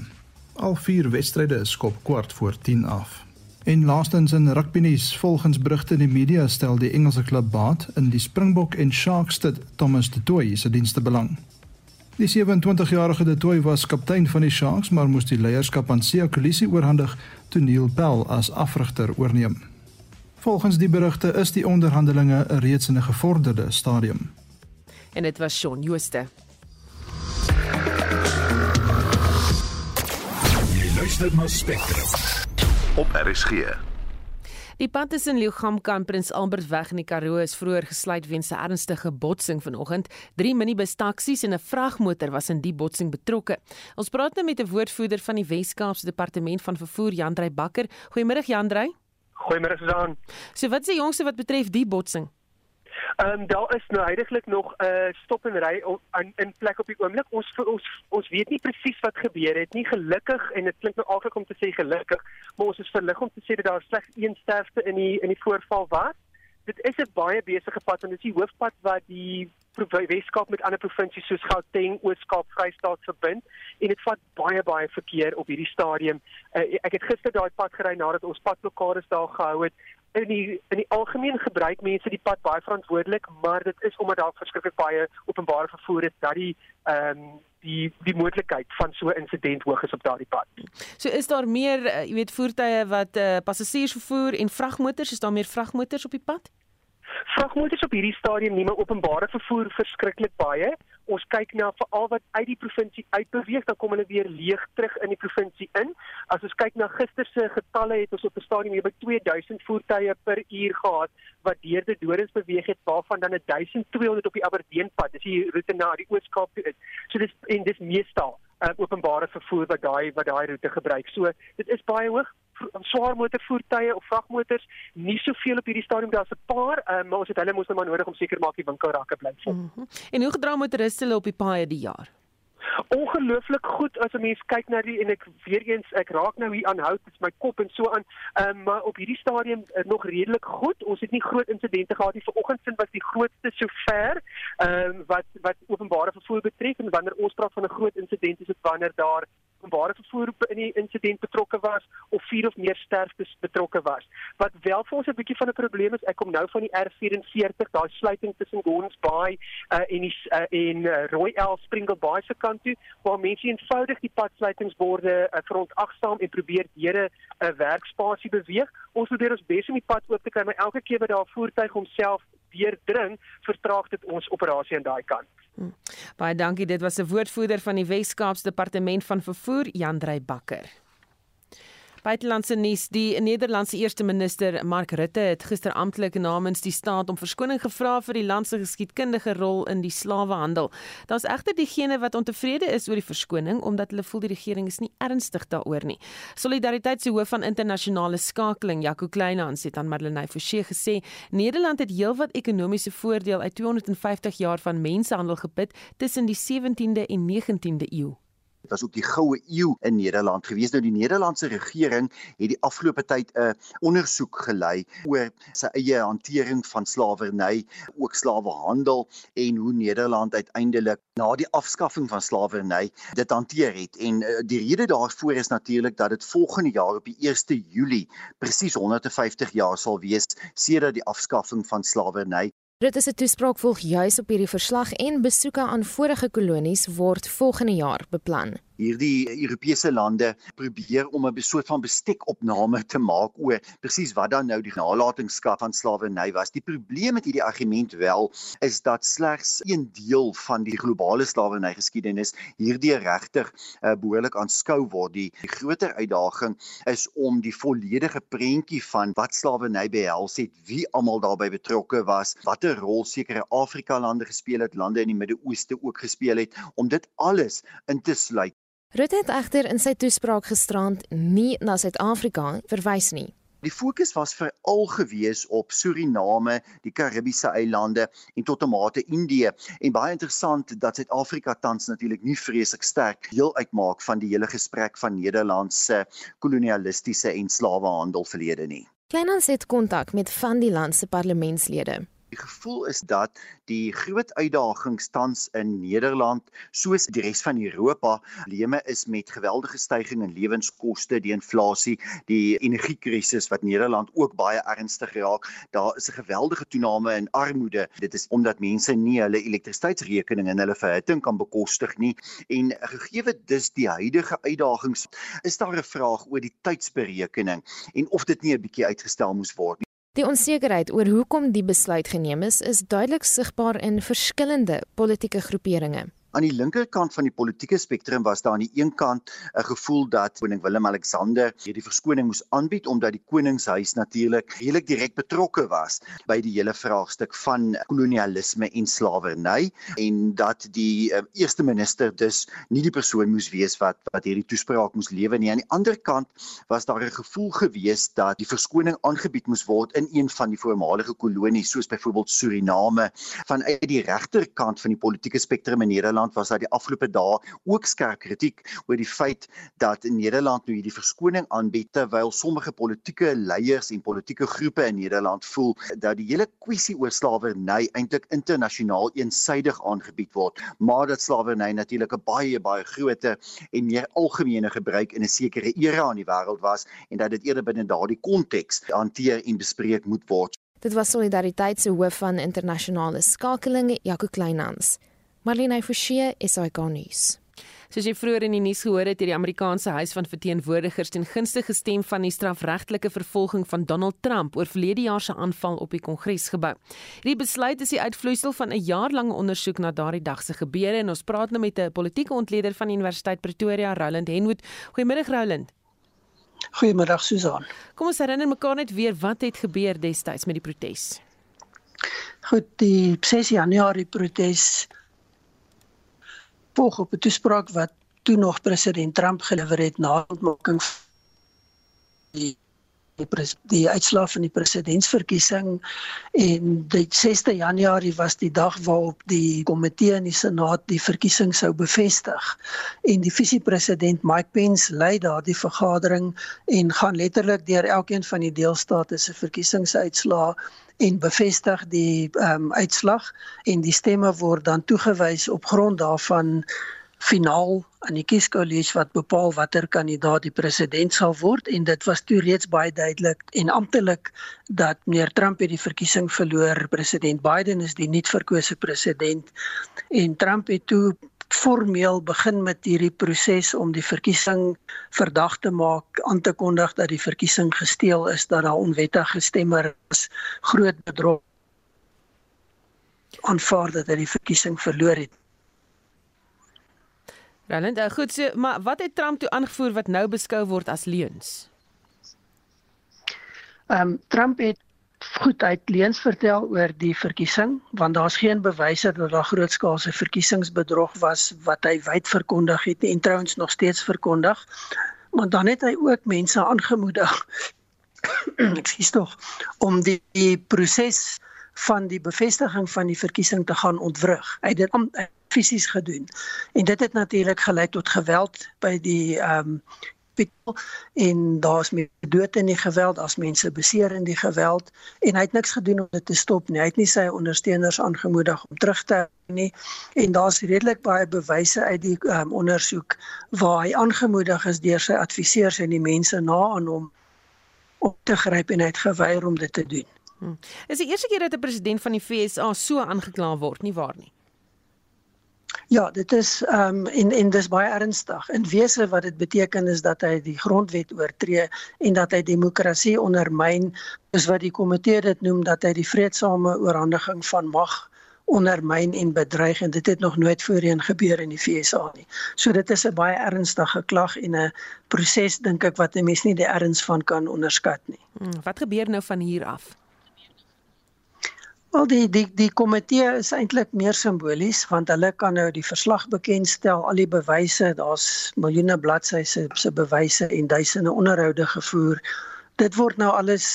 Al vier wedstryde skop kwart voor 10 af. En laastens in rugbynuus, volgens berigte in die media stel die Engelse klub Bath in die Springbok en Sharks stad Thomas de Toey se dienste belang. Die 27-jarige de Toey was kaptein van die Sharks, maar moes die leierskap aan Sia Kolisi oorhandig toe Neil Pell as afrigter oorneem. Volgens die berigte is die onderhandelinge reeds in 'n gevorderde stadium en dit was Shaun Jooste. Jy luister na Spectrum op RSG. Die pad tussen Leeugamka en Prins Albert weg in die Karoo is vroeër gesluit weens 'n ernstige botsing vanoggend. Drie minibus taksies en 'n vragmotor was in die botsing betrokke. Ons praat nou met 'n woordvoerder van die Wes-Kaapse Departement van Vervoer, Jandrey Bakker. Goeiemôre Jandrey. Goeiemôre Susan. So wat is die jongste wat betref die botsing? Ehm um, daar is nou heidaglik nog 'n uh, stop en ry in in plek op die oomblik. Ons ons ons weet nie presies wat gebeur het nie. Gelukkig en dit klink nou alklik om te sê gelukkig, maar ons is verlig om te sê dat daar slegs een sterfte in die in die voorval was. Dit is 'n baie besige pad en dit is die hoofpad wat die Weskaap met ander provinsies soos Gauteng, Oos-Kaap, Vrystaat verbind en dit vat baie baie verkeer op hierdie stadium. Uh, ek het gister daai pad gery nadat ons padblokkades daar gehou het in die in die algemeen gebruik mense die pad baie verantwoordelik, maar dit is omdat daar verskriklik baie openbare vervoer is dat die ehm um, die die moontlikheid van so 'n insident hoog is op daardie pad. So is daar meer, uh, jy weet, voertuie wat uh, passasiers vervoer en vragmotors, is daar meer vragmotors op die pad? Vragmotors op hierdie stadium maar openbare vervoer verskriklik baie ons kyk na veral wat uit die provinsie uitbeweeg, dan kom hulle weer leeg terug in die provinsie in. As ons kyk na gister se getalle het ons op 'n stadium hier by 2000 voertuie per uur gehad wat deur die Dorings beweeg het waarvan dan 1200 op die Aberdeenpad. Dis die roete na die Oos-Kaap toe is. So dis en dis meestal uh, openbare vervoer wat daai wat daai roete gebruik. So dit is baie hoog swaar motorvoertuie of vragmotors nie soveel op hierdie stadium daar's 'n paar uh, maar ons het hulle mos nou maar nodig om seker maak die winkelrakke bly vol. Mm -hmm. En hoe gedra motoriste hulle op die paaie die jaar? Ongelooflik goed as 'n mens kyk na die en ek weer eens ek raak nou hier aanhou is my kop en so aan um, maar op hierdie stadium uh, nog redelik goed. Ons het nie groot insidente gehad nie. Vanoggend sin was die grootste sover um, wat wat openbare vervoer betref. En wanneer ons praat van 'n groot insident is dit wanneer daar openbare vervoer in die insident betrokke was of vier of meer sterftes betrokke was. Wat wel vir ons 'n bietjie van 'n probleem is, ek kom nou van die R44, daai sluiting tussen Gordons Bay uh, en die uh, en uh, Royal Springle Bay se kant toe waar mense eenvoudig die padsluitingsborde uh, verontagsaam en probeer deur 'n uh, werkspasie beweeg. Ons probeer ons bes om die pad oop te kry, maar elke keer wat daar 'n voertuig homself deurdring, vertraag dit ons operasie aan daai kant. Hmm. Baie dankie. Dit was 'n woordvoerder van die Wes-Kaapse Departement van Vervoer, Jandrey Bakker. Buitelandse nuus: Die Nederlandse eerste minister Mark Rutte het gister amptelik namens die staat om verskoning gevra vir die land se geskiedkundige rol in die slawehandel. Daar's egter diegene wat ontevrede is oor die verskoning omdat hulle voel die regering is nie ernstig daaroor nie. Solidariteit se hoof van internasionale skakeling, Jaco Kleinhans, het aan Madeleine Forsie gesê, Nederland het heelwat ekonomiese voordeel uit 250 jaar van mensenhandel geput tussen die 17de en 19de eeu. Dit was ook die goue eeu in Nederland gewees. Nou die Nederlandse regering het die afgelope tyd 'n ondersoek gelei oor sy eie hantering van slawerny, ook slawehandel en hoe Nederland uiteindelik na die afskaffing van slawerny dit hanteer het. En uh, die rede daarvoor is natuurlik dat dit volgende jaar op die 1 Julie presies 150 jaar sal wees sedert die afskaffing van slawerny. Dit is 'n toespraak volg juis op hierdie verslag en besoeke aan vorige kolonies word volgende jaar beplan hierdie Europese lande probeer om 'n soort van bestekopname te maak oor presies wat dan nou die nalatenskap van slawerny was. Die probleem met hierdie argument wel is dat slegs een deel van die globale slawerny geskiedenis hierdie regtig uh, behoorlik aanskou word. Die, die groter uitdaging is om die volledige prentjie van wat slawerny behels het, wie almal daarbey betrokke was, watter rol sekere Afrika lande gespeel het, lande in die Midde-Ooste ook gespeel het om dit alles in te sluit Rutte het egter in sy toespraak gisterand nie na Suid-Afrika verwys nie. Die fokus was veral gewees op Suriname, die Karibiese eilande en tot 'n mate Indië en baie interessant dat Suid-Afrika tans natuurlik nie vreeslik sterk deel uitmaak van die hele gesprek van Nederland se kolonialistiese en slawehandel verlede nie. Kleinans het kontak met van die land se parlementslede. Die gevoel is dat die groot uitdagings tans in Nederland soos die res van Europa leme is met geweldige stygings in lewenskoste, die inflasie, die energiekrisis wat Nederland ook baie ernstig raak. Daar is 'n geweldige toename in armoede. Dit is omdat mense nie hulle elektrisiteitsrekening en hulle verhitting kan bekostig nie en gegee dus die huidige uitdagings is daar 'n vraag oor die tydsberekening en of dit nie 'n bietjie uitgestel moes word nie. Die onsekerheid oor hoekom die besluit geneem is, is duidelik sigbaar in verskillende politieke groeperinge. Aan die linkerkant van die politieke spektrum was daar aan die een kant 'n gevoel dat koning Willem-Alexander hierdie verskoning moes aanbied omdat die koningshuis natuurlik redelik direk betrokke was by die hele vraagstuk van kolonialisme en slawerny en dat die uh, eerste minister dus nie die persoon moes wees wat wat hierdie toespraak moes lewer nie. Aan die ander kant was daar 'n gevoel gewees dat die verskoning aangebied moes word in een van die voormalige kolonies soos byvoorbeeld Suriname. Vanuit die regterkant van die politieke spektrum in Nederland was daar die afgelope dae ook skerp kritiek oor die feit dat Nederland nou hierdie verskoning aanbied terwyl sommige politieke leiers en politieke groepe in Nederland voel dat die hele kwessie oor slawerny eintlik internasionaal eensydig aangebied word, maar dat slawerny natuurlik 'n baie baie groter en meer algemene gebruik in 'n sekere era in die wêreld was en dat dit eerder binne daardie konteks hanteer en bespreek moet word. Dit was solidariteit se hoof van internasionale skakeling, Jaco Kleinhans. Marlene Forsie, SAK nuus. Soos jy vroeër in die nuus gehoor het, het die Amerikaanse Huis van Verteenwoordigers ten gunste gestem van die strafregtelike vervolging van Donald Trump oor verlede jaar se aanval op die Kongresgebou. Hierdie besluit is die uitvloeisel van 'n jaarlange ondersoek na daardie dag se gebeure en ons praat nou met 'n politieke ontleder van die Universiteit Pretoria, Roland Henwood. Goeiemiddag Roland. Goeiemiddag Susan. Kom ons herinner mekaar net weer wat het gebeur destyds met die protes. Goed, die 6 Januarie protes volg op 'n toespraak wat toe nog president Trump gelewer het na ontmaking die die, die uitslaaf van die presidentsverkiesing en die 6de Januarie was die dag waarop die komitee in die Senaat die verkiesing sou bevestig. En die visiepresident Mike Pence lei daardie vergadering en gaan letterlik deur elkeen van die deelstate se verkiesingsuitslae en bevestig die ehm um, uitslag en die stemme word dan toegewys op grond daarvan finaal aan die kieskollege wat bepaal watter kandidaat die president sal word. En dit was toe reeds baie duidelik en amptelik dat meneer Trump het die verkiesing verloor. President Biden is die nuut verkose president. En Trump het toe formeel begin met hierdie proses om die verkiesing verdag te maak, aan te kondig dat die verkiesing gesteel is, dat daar onwettige stemmers groot bedrog aanvaar dat hy die verkiesing verloor het. Roland, uh, goed, so, maar wat het Trump toe aangevoer wat nou beskou word as leuns? Ehm um, Trump het goed uit leuns vertel oor die verkiesing want daar's geen bewyse dat daar grootskaalse verkiesingsbedrog was wat hy wyd verkondig het en trouens nog steeds verkondig. Maar dan het hy ook mense aangemoedig ekskuus tog om die, die proses van die bevestiging van die verkiesing te gaan ontwrig. Hy het dit fisies gedoen. En dit het natuurlik gelei tot geweld by die ehm um, Pikel en daar's meer dood in die geweld as mense beseer in die geweld en hy het niks gedoen om dit te stop nie. Hy het nie sy ondersteuners aangemoedig om terug te nie en daar's redelik baie bewyse uit die um, ondersoek waar hy aangemoedig is deur sy adviseurs en die mense na aan hom op te gryp en hy het geweier om dit te doen. Hmm. Is die eerste keer dat 'n president van die FSA so aangekla word, nie waar nie? Ja, dit is ehm um, en en dis baie ernstig. In wese wat dit beteken is dat hy die grondwet oortree en dat hy demokrasie ondermyn, is wat die komitee dit noem dat hy die vredesame oorhandiging van mag ondermyn en bedreig en dit het nog nooit voorheen gebeur in die FSA nie. So dit is 'n baie ernstige klag en 'n proses dink ek wat 'n mens nie die erns van kan onderskat nie. Hmm, wat gebeur nou van hier af? Wel die die die komitee is eintlik meer simbolies want hulle kan nou die verslag bekendstel, al die bewyse, daar's miljoene bladsye se se bewyse en duisende onderhoude gevoer. Dit word nou alles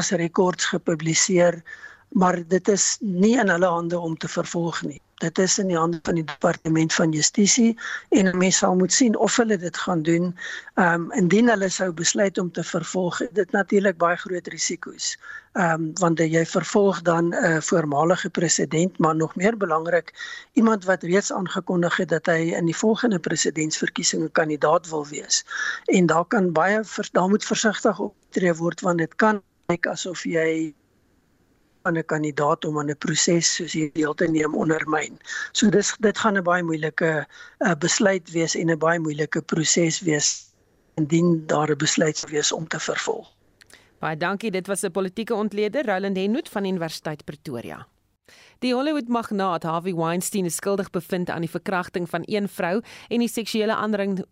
as rekords gepubliseer, maar dit is nie in hulle hande om te vervolg nie dit is in die hande van die departement van justisie en mense sal moet sien of hulle dit gaan doen. Ehm um, indien hulle sou besluit om te vervolg, dit natuurlik baie groot risiko's. Ehm um, want jy vervolg dan 'n uh, voormalige president, maar nog meer belangrik, iemand wat reeds aangekondig het dat hy in die volgende presidentsverkiesing 'n kandidaat wil wees. En daar kan baie daar moet versigtig optree word want dit kan lyk asof jy van 'n kandidaat om aan 'n proses soos hier deel te neem ondermyn. So dis dit gaan 'n baie moeilike uh, besluit wees en 'n baie moeilike proses wees indien daar 'n besluit wees om te vervolg. Baie dankie, dit was 'n politieke ontleder Roland Henwood van Universiteit Pretoria. Die Hollywood magnaat Harvey Weinstein is skuldig bevind aan die verkrachting van een vrou en die seksuele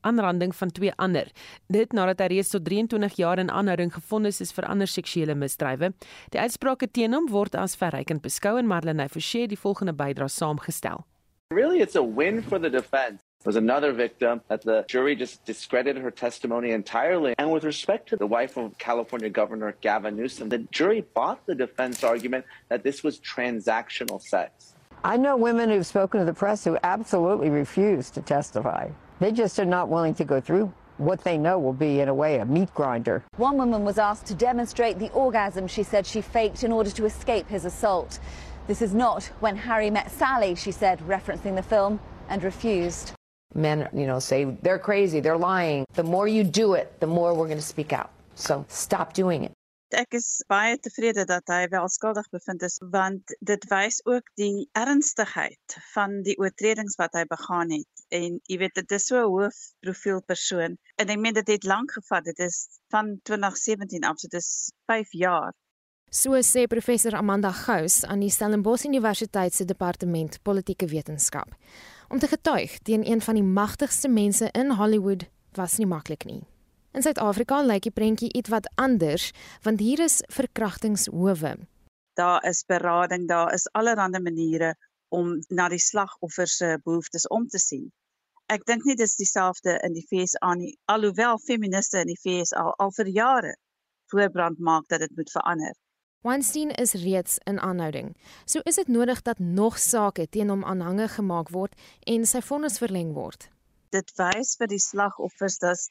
aanranding van twee ander. Dit nadat hy reeds tot 23 jaar in aanhouding gefonnis is vir ander seksuele misdrywe. Die uitsprake teen hom word as verrykend beskou en Marlene Forsie die volgende bydrae saamgestel. Really it's a win for the defense. Was another victim that the jury just discredited her testimony entirely. And with respect to the wife of California Governor Gavin Newsom, the jury bought the defense argument that this was transactional sex. I know women who've spoken to the press who absolutely refuse to testify. They just are not willing to go through what they know will be, in a way, a meat grinder. One woman was asked to demonstrate the orgasm she said she faked in order to escape his assault. This is not when Harry met Sally, she said, referencing the film, and refused. Men, you know, say they're crazy, they're lying. The more you do it, the more we're going to speak out. So stop doing it. Ek is baie tevrede dat hy wel skuldig bevind is want dit wys ook die ernstigheid van die oortredings wat hy begaan het en jy weet dit is so 'n hoë profiel persoon en ek meen dit het lank gevat dit is van 2017 af so dit is 5 jaar So sê professor Amanda Gous aan die Stellenbosch Universiteit se departement politieke wetenskap om te getuig teen een van die magtigste mense in Hollywood was nie maklik nie. In Suid-Afrika lyk die prentjie ietwat anders want hier is verkrachtingshowe. Daar is berading, daar is allerlei maniere om na die slagoffer se behoeftes om te sien. Ek dink nie dis dieselfde in die FSA nie, alhoewel feministe in die FSA al vir jare voorbrand maak dat dit moet verander. Weinstein is reeds in aanhouding. So is dit nodig dat nog sake teen hom aanhange gemaak word en sy vonnis verleng word. Dit wys vir die slagoffers dat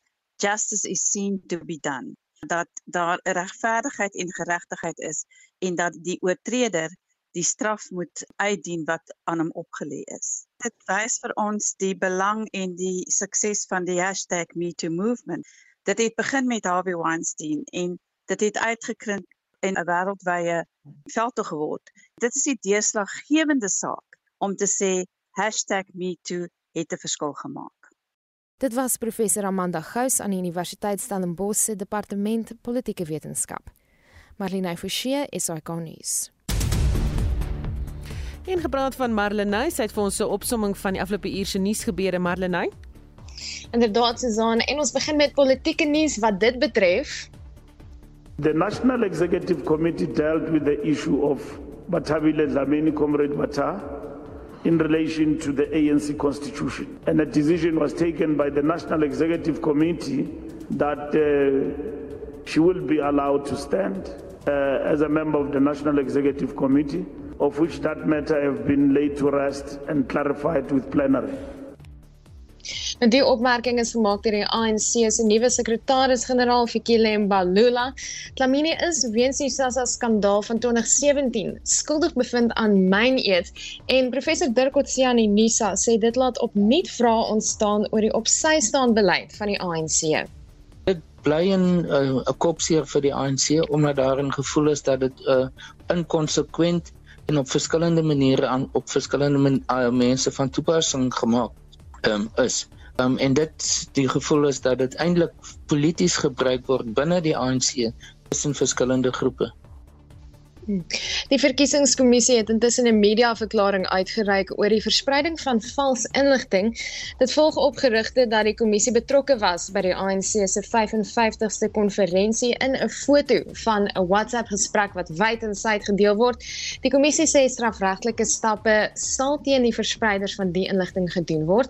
justice is seen to be done. Dat daar regverdigheid en geregtigheid is en dat die oortreder die straf moet uitdien wat aan hom opgelê is. Dit wys vir ons die belang en die sukses van die #MeToo Dit het begin met Harvey Weinstein en dit het uitgekrink en 'n wêreldwye veldtog geword. Dit is die deurslaggewende saak om te sê #metoo het 'n verskil gemaak. Dit was professor Amanda Gous aan die Universiteit Stellenbosch se departement politieke wetenskap. Marlene Forsie is ikonies. In gepraat van Marlene, sy het vir ons 'n opsomming van die afgelope uur se nuusgebeure Marlene. Inderdaad Susan, en ons begin met politieke nuus wat dit betref. The National Executive Committee dealt with the issue of Batabile Dlamini Comrade Bata in relation to the ANC constitution. And a decision was taken by the National Executive Committee that uh, she will be allowed to stand uh, as a member of the National Executive Committee, of which that matter have been laid to rest and clarified with plenary. En die opmerking is gemaak deur die ANC se nuwe sekretaris-generaal Fikile Mbalula. Dlamini is weens die SASSA skandaal van 2017 skuldig bevind aan myn eet en professor Dirk Otsiani Nisa sê dit laat opnuut vrae ontstaan oor die opsy staan beleid van die ANC. Bly 'n uh, 'n kopseer vir die ANC omdat daarin gevoel is dat dit 'n uh, inkonsekwent en op verskillende maniere aan op verskillende men, uh, mense van toepassing gemaak um, is. Um, en dit die gevoel is dat dit eintlik polities gebruik word binne die ANC tussen verskillende groepe. Die verkiesingskommissie het intussen 'n media-verklaring uitgereik oor die verspreiding van vals inligting. Dit volg op gerugte dat die kommissie betrokke was by die ANC se 55ste konferensie in 'n foto van 'n WhatsApp-gesprek wat wyd en suid gedeel word. Die kommissie sê strafregtelike stappe sal teen die verspreiders van die inligting gedoen word.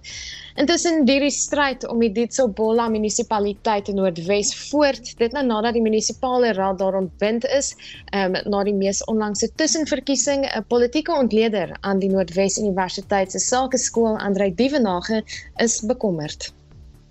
Intussen duur die stryd om die Ditsobola munisipaliteit in Noordwes voort, dit nou nadat die munisipale raad daar ontbind is, ehm um, na die mees onlangse tussenverkiesing 'n politieke ontleder aan die Noordwes Universiteit se Sakeskool, Andrei Dievenage, is bekommerd.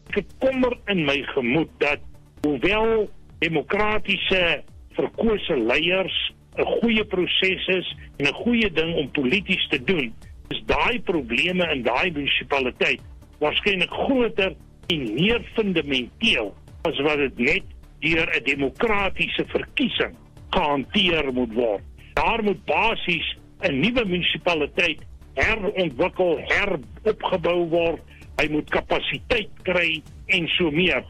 Ek het kommer in my gemoed dat hoewel demokratiese verkose leiers 'n goeie proses is en 'n goeie ding om polities te doen, is daai probleme in daai munisipaliteit waarskynlik groter en meer fundamenteel as wat dit net deur 'n demokratiese verkiesing gehanteer moet word. Daar moet basies 'n nuwe munisipaliteit herontwikkel, heropgebou word. Hy moet kapasiteit kry en so meer.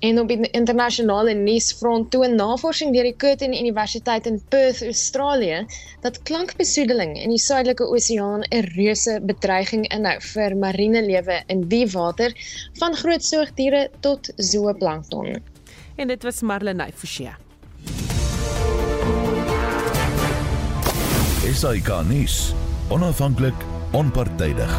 En op die internasionale nuusfront toon navorsing deur die Curtin Universiteit in Perth, Australië, dat klankbesoedeling in die Suidelike Oseaan 'n reuse bedreiging inhou vir marine lewe in die water, van groot soogdiere tot zooplankton. En dit was Marlenae Forsie. SAK nuus. Onafhanklik, onpartydig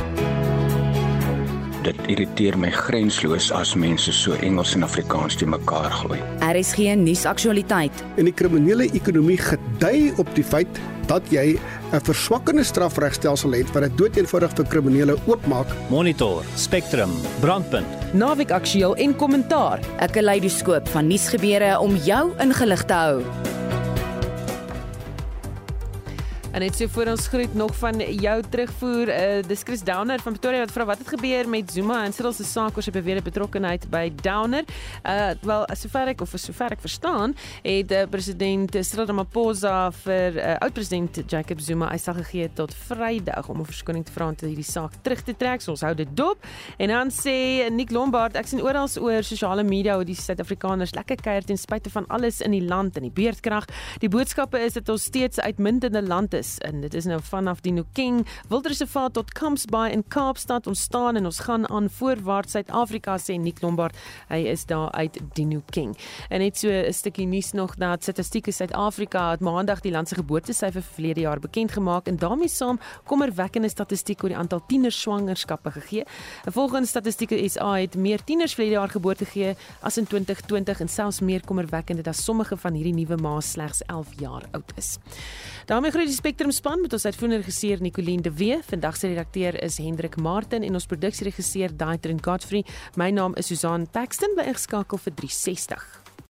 dit irriteer my grensloos as mense so Engels en Afrikaans te mekaar gooi. Er is geen nuusaktualiteit. En die kriminele ekonomie gedui op die feit dat jy 'n verswakkende strafregstelsel het wat dit doeteenvoudig vir kriminele oopmaak. Monitor, Spectrum, Brandpunt, Naweek Aktueel en Kommentaar. 'n Kaleidoskoop van nuusgebeure om jou ingelig te hou. En net so voor ons groet nog van jou terugvoer, uh, dis Chris Downer van Pretoria wat vra wat het gebeur met Zuma en Cyril se saak oor sy beweerde betrokkeheid by Downer. Uh wel, sover ek of sover ek verstaan, het uh, president Cyril Ramaphosa vir uh, oud-president Jacob Zuma uitstel gegee tot Vrydag om 'n verskoning te vra om hierdie saak terug te trek. So ons hou dit dop. En dan sê Nick Lombard, ek sien oral oor sosiale media hoe die Suid-Afrikaners lekker kuier ten spyte van alles in die land en die beerdkrag. Die boodskappe is dat ons steeds uitmuntende land is en dit is nou vanaf die Nokeng Wildreservaat tot Kampsbaai in Kaapstad ontstaan en ons gaan aan voorwaarts Suid-Afrika sê Nick Lombard hy is daar uit die Nokeng en net so 'n stukkie nuus nog dat Statistiek Suid-Afrika het maandag die land se geboortesyfer vir verlede jaar bekend gemaak en daarmee saam kommerwekkende statistiek oor die aantal tieners swangerskappe gegee. Volgens Statistiek SA het meer tieners verlede jaar geboorte gegee as in 2020 en selfs meer kommerwekkende dat sommige van hierdie nuwe ma's slegs 11 jaar oud is. daarmee groet die Spectrum span met ons uitvoerende regisseur Nicoline de Wee. Vandag se redakteur is Hendrik Martin en ons produksieregisseur Daitrin Godfrey. My naam is Susan Paxton by ingeskakel vir 360.